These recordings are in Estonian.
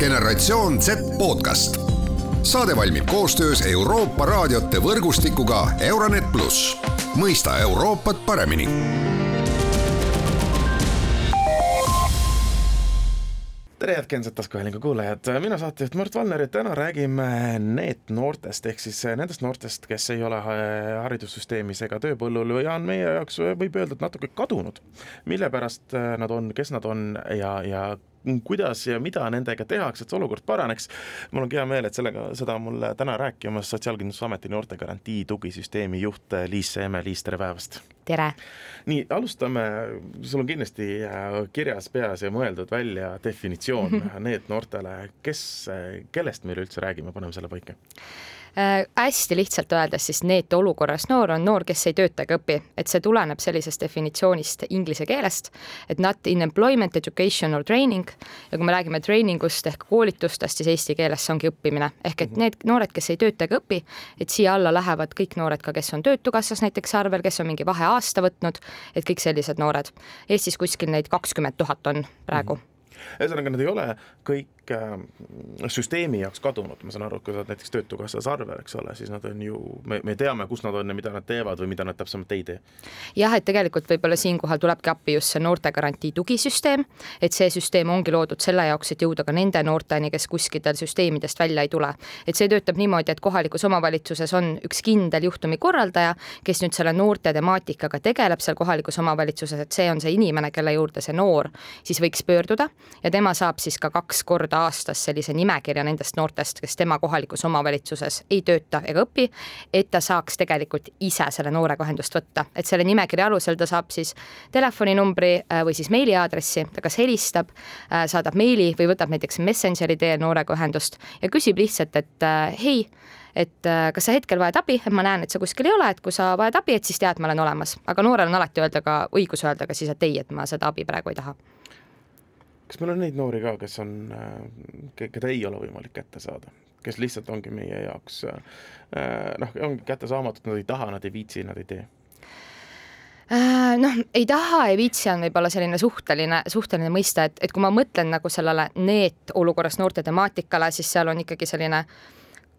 generatsioon Z podcast. saade valmib koostöös Euroopa raadiote võrgustikuga Euronet pluss, mõista Euroopat paremini tere, head Genset taskuhäälingu kuulajad, mina saatejuht Mart Valner ja täna räägime NEET-noortest ehk siis nendest noortest, kes ei ole haridussüsteemis ega tööpõllul ja on meie jaoks, võib öelda, et natuke kadunud. mille pärast nad on, kes nad on ja, ja kuidas ja mida nendega tehakse, et see olukord paraneks. mul on hea meel, et sellega, seda on mul täna rääkimas Sotsiaalkindlustusameti noortegarantii tugisüsteemi juht Liis Seeme, Liis, tere päevast! tere! nii, alustame, sul on kindlasti äh, kirjas peas ja mõeldud välja definitsioon need noortele, kes, kellest me üleüldse räägime, paneme selle paika äh,. Hästi lihtsalt öeldes siis NEET olukorras noor on noor, kes ei tööta ega õpi, et see tuleneb sellisest definitsioonist inglise keelest, et not in employment, education or training ja kui me räägime training ust ehk koolitustest, siis eesti keeles see ongi õppimine, ehk et mhm. need noored, kes ei tööta ega õpi, et siia alla lähevad kõik noored ka, kes on Töötukassas näiteks arvel, kes on mingi vaheaasta võtnud, et kõik sellised noored. Eestis kuskil neid kakskümmend tuhat on praegu mm. -hmm ühesõnaga, need ei ole kõik äh, süsteemi jaoks kadunud, ma saan aru, et kui sa oled näiteks Töötukassas arvel, eks ole, siis nad on ju, me, me teame, kus nad on ja mida nad teevad või mida nad täpsemalt ei tee. jah, et tegelikult võib-olla siinkohal tulebki appi just see noortegarantii tugisüsteem, et see süsteem ongi loodud selle jaoks, et jõuda ka nende noorteni, kes kuskil süsteemidest välja ei tule. et see töötab niimoodi, et kohalikus omavalitsuses on üks kindel juhtumikorraldaja, kes nüüd selle noorte temaatikaga tegeleb seal kohalikus omavalitsuses, et see on see inimene, kelle juurde see noor siis võiks pöörduda ja tema saab siis ka kaks korda aastas sellise nimekirja nendest noortest, kes tema kohalikus omavalitsuses ei tööta ega õpi, et ta saaks tegelikult ise selle noorega ühendust võtta, et selle nimekirja alusel ta saab siis telefoninumbri äh, või siis meiliaadressi, ta kas helistab, äh, saadab meili või võtab näiteks Messengeri teel noorega ühendust ja küsib lihtsalt, et äh, hei, et kas sa hetkel vajad abi, et ma näen, et sa kuskil ei ole, et kui sa vajad abi, et siis tead, ma olen olemas, aga noorel on alati öelda ka õigus öelda ka siis, et ei, et ma seda abi praegu ei taha kas meil on neid noori ka, kes on, keda ei ole võimalik kätte saada, kes lihtsalt ongi meie jaoks noh, ongi kättesaamatud, nad ei taha, nad ei viitsi, nad ei tee? Äh, noh, ei taha, ei viitsi on võib-olla selline suhteline, suhteline mõiste, et, et kui ma mõtlen nagu sellele NEET olukorras noorte temaatikale, siis seal on ikkagi selline äh,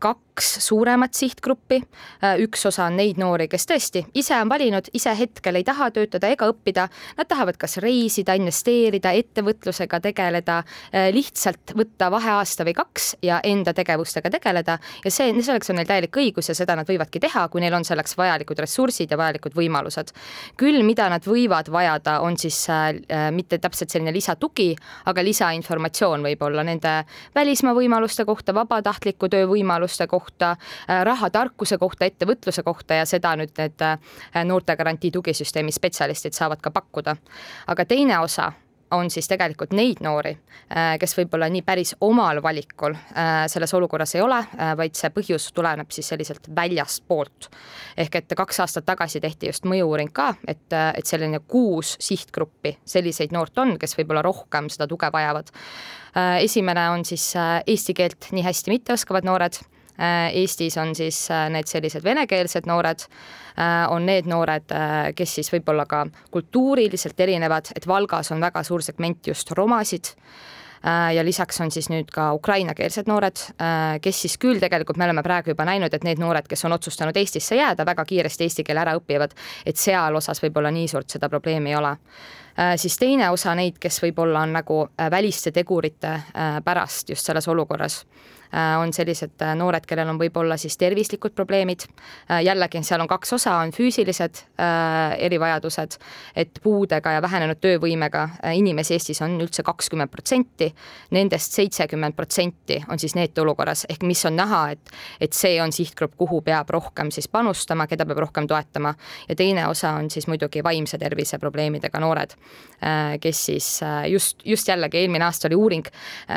kaks suuremat sihtgruppi. Äh, üks osa on neid noori, kes tõesti ise on valinud, ise hetkel ei taha töötada ega õppida. Nad tahavad kas reisida, investeerida, ettevõtlusega tegeleda, äh, lihtsalt võtta vaheaasta või kaks ja enda tegevustega tegeleda ja see, selleks on neil täielik õigus ja seda nad võivadki teha, kui neil on selleks vajalikud ressursid ja vajalikud võimalused. küll, mida nad võivad vajada, on siis äh, mitte täpselt selline lisatugi, aga lisainformatsioon võib-olla nende välismaa võimaluste kohta, vabatahtliku töö võimaluste võimaluste kohta, äh, rahatarkuse kohta, ettevõtluse kohta ja seda nüüd need äh, noortegarantii tugisüsteemi spetsialistid saavad ka pakkuda. aga teine osa on siis tegelikult neid noori, äh, kes võib-olla nii päris omal valikul selles olukorras ei ole, vaid see põhjus tuleneb siis selliselt väljastpoolt. ehk et kaks aastat tagasi tehti just mõju-uuring ka, et, et selline kuus sihtgruppi selliseid noort on, kes võib-olla rohkem seda tuge vajavad. esimene on siis eesti keelt nii hästi mitte oskavad noored Eestis on siis äh, need sellised venekeelsed noored, äh, on need noored, kes siis võib-olla ka kultuuriliselt erinevad, et Valgas on väga suur segment just romasid. Ja lisaks on siis nüüd ka ukrainakeelsed noored, kes siis küll tegelikult me oleme praegu juba näinud, et need noored, kes on otsustanud Eestisse jääda, väga kiiresti eesti keele ära õpivad, et seal osas võib-olla nii suurt seda probleemi ei ole. siis teine osa neid, kes võib-olla on nagu väliste tegurite pärast just selles olukorras. Äh, on sellised äh, noored, kellel on võib-olla siis tervislikud probleemid. Äh, jällegi, seal on kaks osa, on füüsilised erivajadused, et puudega ja vähenenud töövõimega inimesi Eestis on üldse kakskümmend protsenti. Nendest seitsekümmend protsenti on siis NEET-olukorras ehk mis on näha, et, et see on sihtgrupp, kuhu peab rohkem siis panustama, keda peab rohkem toetama. ja teine osa on siis muidugi vaimse tervise probleemidega noored, kes siis just, just jällegi eelmine aasta oli uuring,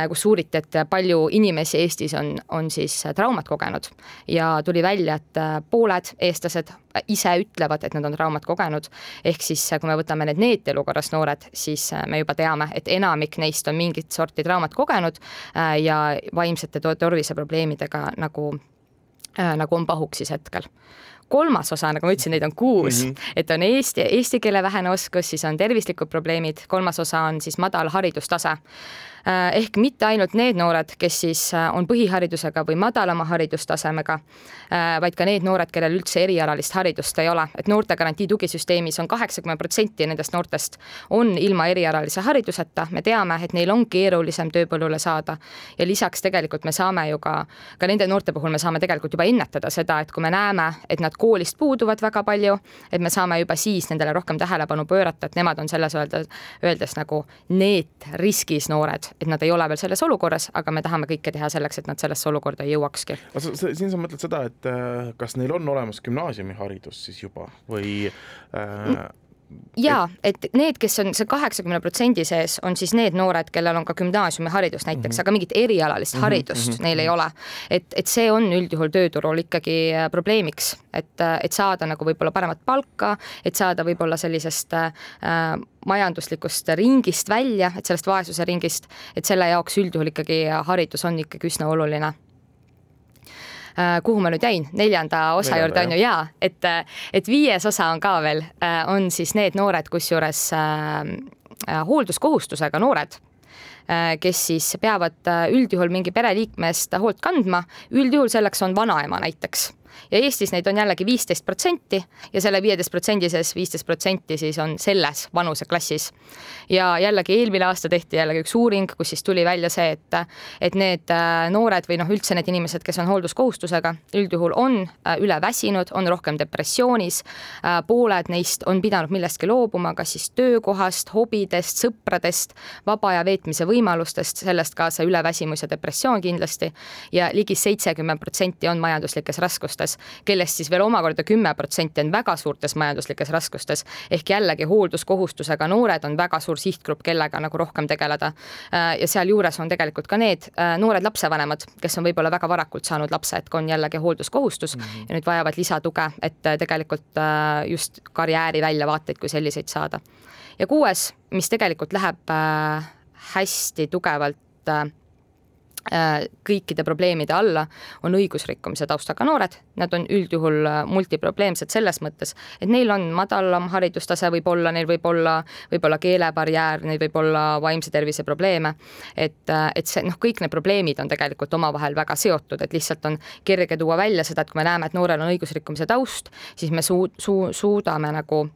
kus uuriti, et palju inimesi Eestis Eestis on, on siis traumat kogenud ja tuli välja, et äh, pooled eestlased ise ütlevad, et nad on traumat kogenud. ehk siis, äh, kui me võtame need NEET-elukorras noored, siis äh, me juba teame, et enamik neist on mingit sorti traumat kogenud ja vaimsete terviseprobleemidega nagu, nagu on pahuksis hetkel kolmas osa, nagu ma ütlesin, neid on kuus. Mm, -hmm. et on eesti, eesti keele vähene oskus, siis on tervislikud probleemid, kolmas osa on siis madal haridustase. Äh, ehk mitte ainult need noored, kes siis äh, on põhiharidusega või madalama haridustasemega, äh, vaid ka need noored, kellel üldse erialalist haridust ei ole, et noortegarantii tugisüsteemis on kaheksakümmend protsenti nendest noortest on ilma erialalise hariduseta, me teame, et neil on keerulisem tööpõllule saada. Ja lisaks tegelikult me saame ju ka, ka nende noorte puhul me saame tegelikult juba ennetada seda, et kui me näeme, et nad koolist puuduvad väga palju, et me saame juba siis nendele rohkem tähelepanu pöörata, et nemad on selles öeldes, öeldes nagu need riskis noored et nad ei ole veel selles olukorras, aga me tahame kõike teha selleks, et nad sellesse olukorda ei jõuakski. siin sa mõtled seda, et äh, kas neil on olemas gümnaasiumiharidus siis juba või äh, ja et need, kes on see kaheksakümne protsendi sees, on siis need noored, kellel on ka gümnaasiumiharidus näiteks mm, -hmm. aga mingit erialalist mm -hmm. haridust mm -hmm. neil ei ole. et, et see on üldjuhul tööturul ikkagi äh, probleemiks, et, äh, et saada nagu võib-olla paremat palka, et saada võib-olla sellisest äh, majanduslikust ringist välja, et sellest vaesuse ringist, et selle jaoks üldjuhul ikkagi haridus on ikkagi üsna oluline Äh, kuhu ma nüüd jäin, neljanda osa Neljanda, juurde on ju? jaa, et, et viies osa on ka veel, äh, on siis need noored, kusjuures äh, hoolduskohustusega noored kes siis peavad üldjuhul mingi pereliikme eest hoolt kandma, üldjuhul selleks on vanaema näiteks ja Eestis neid on jällegi viisteist protsenti ja selle viieteist protsendi sees viisteist protsenti siis on selles vanuseklassis. ja jällegi eelmine aasta tehti jällegi üks uuring, kus siis tuli välja see, et, et need äh, noored või noh, üldse need inimesed, kes on hoolduskohustusega, üldjuhul on äh, üleväsinud, on rohkem depressioonis. Äh, pooled neist on pidanud millestki loobuma, kas siis töökohast, hobidest, sõpradest, vaba aja veetmise võimalustest, sellest kaasa üleväsimus ja depressioon kindlasti ja ligi seitsekümmend protsenti on majanduslikes raskustes raskustes, kellest siis veel omakorda kümme protsenti on väga suurtes majanduslikes raskustes. ehk jällegi hoolduskohustusega noored on väga suur sihtgrupp, kellega nagu rohkem tegeleda. Äh, ja sealjuures on tegelikult ka need äh, noored lapsevanemad, kes on võib-olla väga varakult saanud lapse, et on jällegi hoolduskohustus mm -hmm. ja nüüd vajavad lisatuge, et äh, tegelikult just karjääri väljavaateid kui selliseid saada. ja kuues, mis tegelikult läheb hästi tugevalt kõikide probleemide alla on õigusrikkumise taustaga noored, nad on üldjuhul äh, multiprobleemsed selles mõttes, et neil on madalam haridustase võib-olla, neil võib olla võib-olla keelebarjäär, neil võib olla vaimse tervise probleeme. et, äh, et see noh, kõik need probleemid on tegelikult omavahel väga seotud, et lihtsalt on kerge tuua välja seda, et kui me näeme, et noorel on õigusrikkumise taust, siis me suu-, suu-, suudame nagu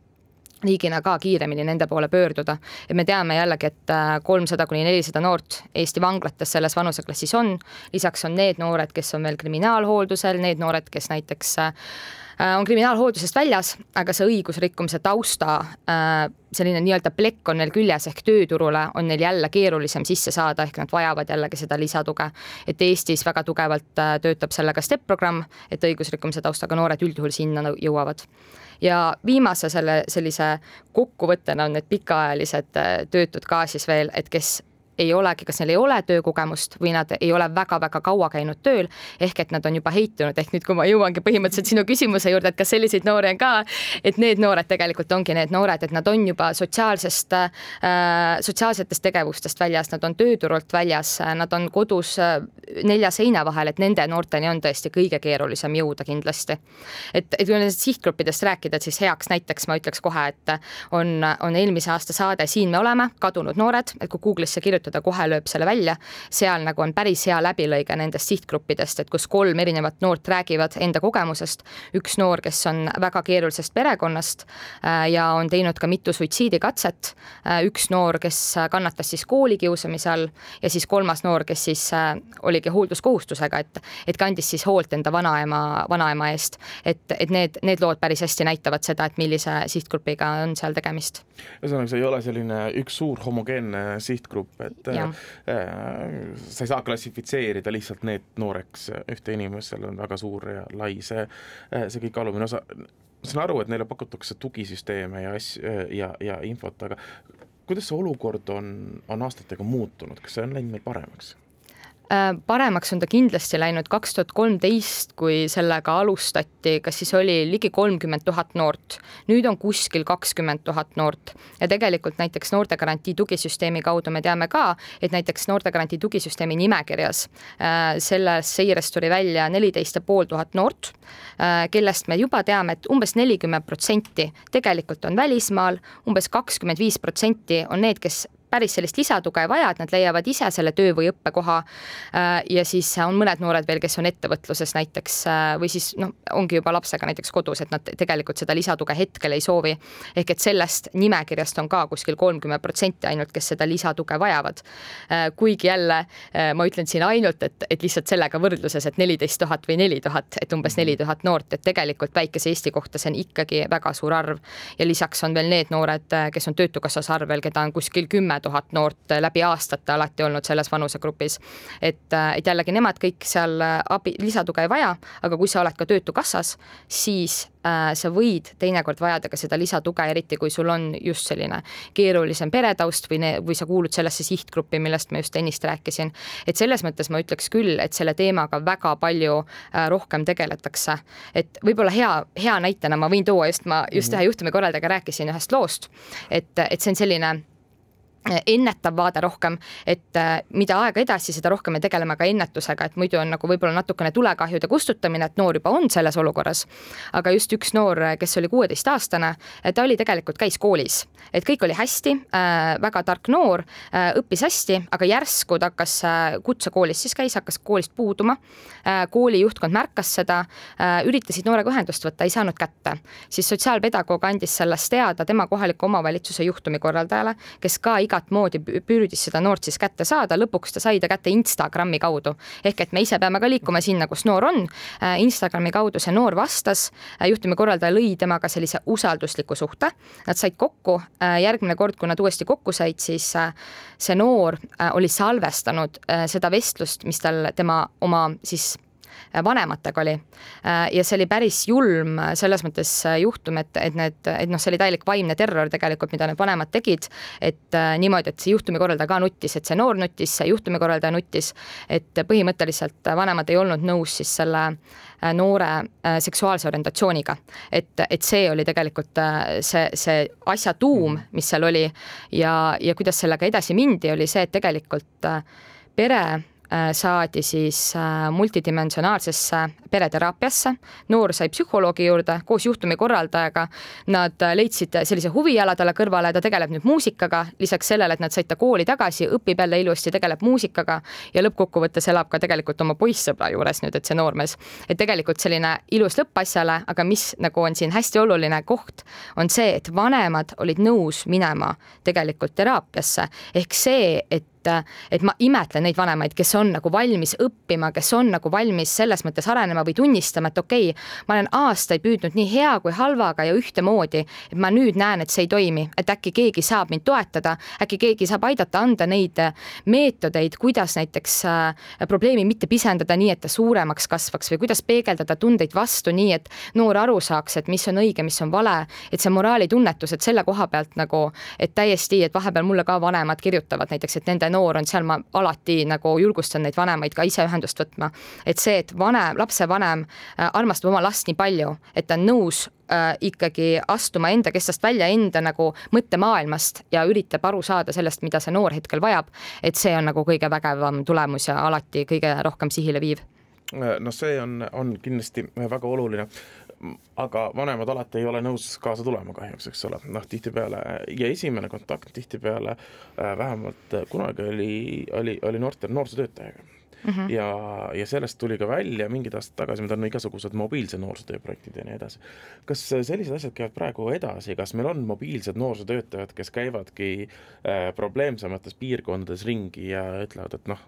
riigina ka kiiremini nende poole pöörduda. et me teame jällegi, et äh, kolmsada kuni nelisada noort Eesti vanglates selles vanuseklassis on, lisaks on need noored, kes on veel kriminaalhooldusel, need noored, kes näiteks äh, on kriminaalhooldusest väljas, aga see õigusrikkumise tausta äh, selline nii-öelda plekk on neil küljes ehk tööturule on neil jälle keerulisem sisse saada, ehk nad vajavad jällegi seda lisatuge. et Eestis väga tugevalt töötab sellega STEP programm, et õigusrikkumise taustaga noored üldjuhul sinna jõuavad ja viimase selle sellise kokkuvõttena on need pikaajalised äh, töötud ka siis veel, et kes ei olegi, kas neil ei ole töökogemust või nad ei ole väga-väga kaua käinud tööl, ehk et nad on juba heitunud, ehk nüüd, kui ma jõuangi põhimõtteliselt sinu küsimuse juurde, et kas selliseid noori on ka, et need noored tegelikult ongi need noored, et nad on juba sotsiaalsest äh,, sotsiaalsetest tegevustest väljas, nad on tööturult väljas, nad on kodus äh, nelja seina vahel, et nende noorteni on tõesti kõige keerulisem jõuda kindlasti. et, et kui nendest sihtgruppidest rääkida, siis heaks näiteks ma ütleks kohe, et on, on eelmise aasta saade Siin me oleme, kadunud noored, et kui Google'isse kirjutada, kirjutada, kohe lööb selle välja. seal nagu on päris hea läbilõige nendest sihtgruppidest, et kus kolm erinevat noort räägivad enda kogemusest. üks noor, kes on väga keerulisest perekonnast äh, ja on teinud ka mitu suitsiidikatset. Äh, üks noor, kes kannatas siis koolikiusamise all ja siis kolmas noor, kes siis äh, oligi hoolduskohustusega, et, et kandis siis hoolt enda vanaema, vanaema eest. et, et need, need lood päris hästi näitavad seda, et millise sihtgrupiga on seal tegemist. ühesõnaga, see ei ole selline üks suur homogeenne sihtgrupp, et et ja. äh, sa ei saa klassifitseerida lihtsalt need nooreks ühte inimest, seal on väga suur ja lai see, äh, see kõik alumine osa. ma saan aru, et neile pakutakse tugisüsteeme ja asju ja, ja infot, aga kuidas see olukord on, on aastatega muutunud, kas see on läinud meil paremaks? Äh, paremaks on ta kindlasti läinud kaks tuhat kolmteist, kui sellega alustati, kas siis oli ligi kolmkümmend tuhat noort. nüüd on kuskil kakskümmend tuhat noort ja tegelikult näiteks noortegarantii tugisüsteemi kaudu me teame ka, et näiteks noortegarantii tugisüsteemi nimekirjas äh, selles seires tuli välja neliteist ja pool tuhat noort, äh, kellest me juba teame, et umbes nelikümmend protsenti tegelikult on välismaal umbes, umbes kakskümmend viis protsenti on need, kes päris sellist lisatuge ei vaja, et nad leiavad ise selle töö või õppekoha. ja siis on mõned noored veel, kes on ettevõtluses näiteks või siis noh, ongi juba lapsega näiteks kodus, et nad tegelikult seda lisatuge hetkel ei soovi. ehk et sellest nimekirjast on ka kuskil kolmkümmend protsenti ainult, kes seda lisatuge vajavad. kuigi jälle ma ütlen siin ainult, et, et lihtsalt sellega võrdluses, et neliteist tuhat või neli tuhat, et umbes neli tuhat noort, et tegelikult väikese Eesti kohta see on ikkagi väga suur arv. ja lisaks on veel need noored, kes on Töötukassas arvel, keda on kuskil kümme tuhat noort läbi aastate alati olnud selles vanusegrupis. et, et jällegi nemad kõik seal abi, lisatuge ei vaja, aga kui sa oled ka Töötukassas, siis Äh, sa võid teinekord vajada ka seda lisatuge, eriti kui sul on just selline keerulisem peretaust või, või sa kuulud sellesse sihtgruppi, millest ma just ennist rääkisin. et selles mõttes ma ütleks küll, et selle teemaga väga palju äh, rohkem tegeletakse. et võib-olla hea, hea näitena ma võin tuua just, ma just ühe juhtumikorraldajaga rääkisin ühest loost, et, et see on selline ennetav vaade rohkem, et äh, mida aega edasi, seda rohkem me tegeleme ka ennetusega, et muidu on nagu võib-olla natukene tulekahjude kustutamine, et noor juba on selles olukorras. aga just üks noor, kes oli kuueteistaastane, ta oli tegelikult, käis koolis, et kõik oli hästi äh,, väga tark noor äh,, õppis hästi, aga järsku ta hakkas äh, kutsekoolis siis käis, hakkas koolist puuduma äh,. kooli juhtkond märkas seda äh,, üritasid noorega ühendust võtta, ei saanud kätte, siis sotsiaalpedagoog andis sellest teada tema kohaliku omavalitsuse juhtumikorraldajale, kes ka iga igat moodi püüdis seda noort siis kätte saada, lõpuks ta sai ta kätte Instagrami kaudu. ehk et me ise peame ka liikuma sinna, kus noor on. Äh, Instagrami kaudu see noor vastas, äh, juhtumikorraldaja lõi temaga sellise usaldusliku suhte, nad said kokku, äh, järgmine kord, kui nad uuesti kokku said, siis see noor oli salvestanud seda vestlust, mis tal tema oma siis vanematega oli. Äh, ja see oli päris julm selles mõttes äh, juhtum, et, et need, et noh, see oli täielik vaimne terror tegelikult, mida need vanemad tegid. et niimoodi, et see juhtumikorraldaja ka nuttis, et see noor nuttis, see juhtumikorraldaja nuttis. et põhimõtteliselt vanemad ei olnud nõus siis selle noore seksuaalse orientatsiooniga. et, et see oli tegelikult see, see asja tuum, mis seal oli ja, ja kuidas sellega edasi mindi, oli see, et tegelikult pere Äh, saadi siis äh, multidimensionaalsesse pereteraapiasse, noor sai psühholoogi juurde koos juhtumikorraldajaga. Nad äh, leidsid sellise huviala talle kõrvale, ta tegeleb nüüd muusikaga, lisaks sellele, et nad said ta kooli tagasi, õpib jälle ilusti, tegeleb muusikaga ja lõppkokkuvõttes elab ka tegelikult oma poissõbra juures nüüd, et see noormees. et tegelikult selline ilus lõpp asjale, aga mis nagu on siin hästi oluline koht, on see, et vanemad olid nõus minema tegelikult teraapiasse ehk see, et et, et ma imetlen neid vanemaid, kes on nagu valmis õppima, kes on nagu valmis selles mõttes arenema või tunnistama, et okei okay,, ma olen aastaid püüdnud nii hea kui halvaga ja ühtemoodi, et ma nüüd näen, et see ei toimi, et äkki keegi saab mind toetada, äkki keegi saab aidata anda neid meetodeid, kuidas näiteks äh, probleemi mitte pisendada nii, et ta suuremaks kasvaks või kuidas peegeldada tundeid vastu nii, et noor aru saaks, et mis on õige, mis on vale, et see moraalitunnetus, et selle koha pealt nagu, et täiesti, et vahepeal mulle ka vanemad kirjutavad näiteks, et nende noor on seal, ma alati nagu julgustan neid vanemaid ka ise ühendust võtma. et see, et vanem, lapsevanem äh, armastab oma last nii palju, et ta on nõus äh, ikkagi astuma enda kestast välja, enda nagu mõttemaailmast ja üritab aru saada sellest, mida see noor hetkel vajab. et see on nagu kõige vägevam tulemus ja alati kõige rohkem sihile viiv no see on, on kindlasti väga oluline aga vanemad alati ei ole nõus kaasa tulema kahjuks, eks ole, noh tihtipeale ja esimene kontakt tihtipeale äh, vähemalt kunagi oli, oli, oli noorte noorsootöötajaga mm. -hmm. ja, ja sellest tuli ka välja mingid aastad tagasi, meil on igasugused mobiilse noorsootöö projektid ja nii edasi. kas sellised asjad käivad praegu edasi, kas meil on mobiilsed noorsootöötajad, kes käivadki äh, probleemsemates piirkondades ringi ja ütlevad, et noh,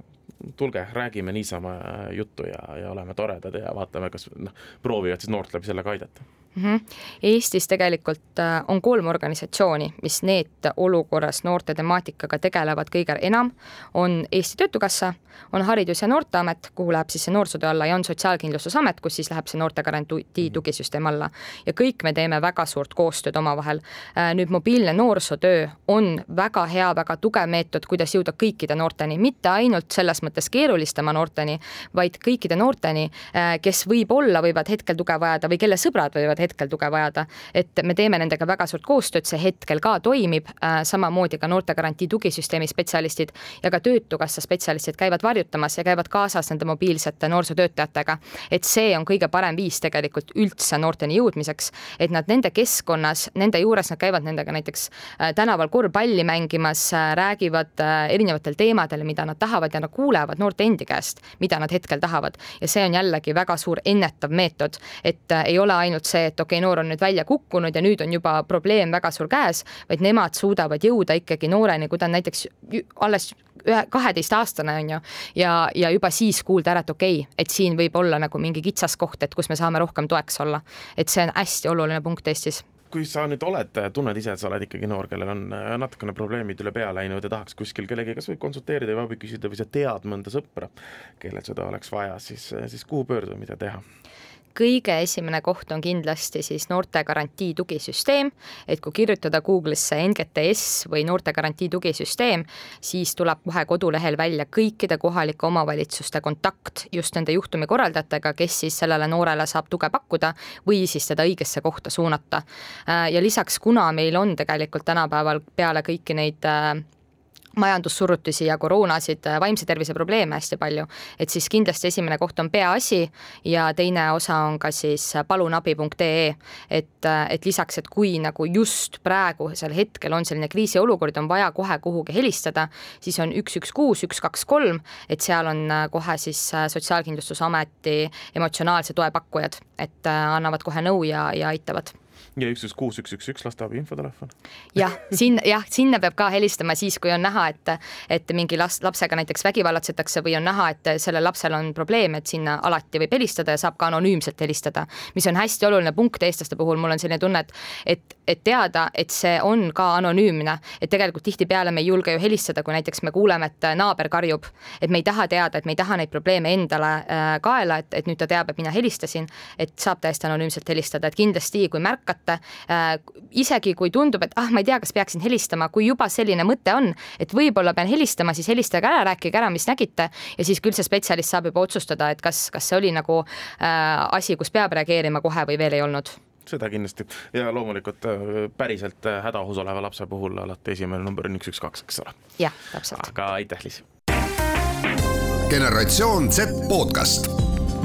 tulge, räägime niisama juttu ja, ja oleme toredad ja vaatame, kas noh, proovivad siis noort läbi selle ka aidata mm. -hmm. Eestis tegelikult äh, on kolm organisatsiooni, mis need olukorras noorte temaatikaga tegelevad kõige enam, on Eesti Töötukassa, on Haridus- ja Noorteamet, kuhu läheb siis see noorsootöö alla ja on Sotsiaalkindlustusamet, kus siis läheb see noortegarantii mhm. tugisüsteem alla. ja kõik me teeme väga suurt koostööd omavahel. Äh, nüüd mobiilne noorsootöö on väga hea, väga tugev meetod, kuidas jõuda kõikide noorteni, mitte ainult selles mõttes keerulistema noorteni, vaid kõikide noorteni, äh, kes võib-olla võivad hetkel tuge vajada või kelle sõbrad võivad hetkel tuge vajada. et me teeme nendega väga suurt koostööd, see hetkel ka toimib äh,, samamoodi ka noortegarantii tugisüsteemi spetsialistid ja ka Töötukassa spetsialistid käivad varjutamas ja käivad kaasas nende mobiilsete noorsootöötajatega. et see on kõige parem viis tegelikult üldse noorteni jõudmiseks, et nad nende keskkonnas, nende juures, nad käivad nendega näiteks äh, tänaval korvpalli mängimas äh,, räägivad erinevatel teemadel, mida nad tahavad ja nad kuulevad noorte endi käest, mida nad hetkel tahavad. ja see on jällegi väga suur ennetav meetod, et ei ole ainult see, et okei okay,, noor on nüüd välja kukkunud ja nüüd on juba probleem väga suur käes, vaid nemad suudavad jõuda ikkagi nooreni, kui ta on näiteks alles ühe, kaheteistaastane on ju, ja, ja juba siis kuulda ära, et okei okay,, et siin võib olla nagu mingi kitsaskoht, et kus me saame rohkem toeks olla. et see on hästi oluline punkt Eestis kui sa nüüd oled, tunned ise, et sa oled ikkagi noor, kellel on äh, natukene probleemid üle pea läinud ja tahaks kuskil kellegagi kas või konsulteerida või abi küsida või sa tead mõnda sõpra, kellel seda oleks vaja, siis, siis kuhu pöörduda, mida teha? Kõige esimene koht on kindlasti siis noortegarantii tugisüsteem, et kui kirjutada Google'isse NGTS või noortegarantii tugisüsteem, siis tuleb kohe kodulehel välja kõikide kohalike omavalitsuste kontakt just nende juhtumikorraldajatega, kes siis sellele noorele saab tuge pakkuda või siis teda õigesse kohta suunata. ja lisaks, kuna meil on tegelikult tänapäeval peale kõiki neid äh, majandussurutusi ja koroonasid, äh, vaimse tervise probleeme hästi palju, et siis kindlasti esimene koht on peaasi ja teine osa on ka siis palunabi.ee, et, äh, et lisaks, et kui nagu just praegusel hetkel on selline kriisiolukord, on vaja kohe kuhugi helistada, siis on üks, üks, kuus, üks, kaks, kolm, et seal on äh, kohe siis Sotsiaalkindlustusameti emotsionaalse toe pakkujad, et annavad kohe nõu ja, ja aitavad ja üks, üks, kuus, üks, üks, üks lasteabi infotelefon. jah, sinna, jah, sinna peab ka helistama siis, kui on näha, et, et mingi last, lapsega näiteks vägivallatsetakse või on näha, et sellel lapsel on probleem, et sinna alati võib helistada ja saab ka anonüümselt helistada, mis on hästi oluline punkt eestlaste puhul, mul on selline tunne, et, et, et teada, et see on ka anonüümne, et tegelikult tihtipeale me ei julge ju helistada, kui näiteks me kuuleme, et naaber karjub, et me ei taha teada, et me ei taha neid probleeme endale äh, kaela, et, et nüüd ta teab, et mina helistasin, et saab täiesti anonüümselt helistada, et kindlasti, kui märkate, märgata äh,. isegi kui tundub, et ah, ma ei tea, kas peaksin helistama, kui juba selline mõte on, et võib-olla pean helistama, siis helistage ära, rääkige ära, mis nägite ja siis küll see spetsialist saab juba otsustada, et kas, kas see oli nagu äh, asi, kus peab reageerima kohe või veel ei olnud seda kindlasti ja loomulikult äh, päriselt äh, hädaohus oleva lapse puhul alati esimene number on üks, üks, kaks, eks ole. jah, täpselt. aga aitäh, Liis. generatsioon Z podcast